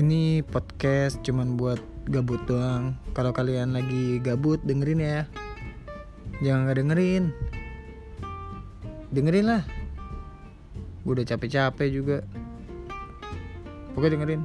ini podcast cuman buat gabut doang. Kalau kalian lagi gabut dengerin ya. Jangan nggak dengerin. Dengerin lah. Gue udah capek-capek juga. Pokoknya dengerin.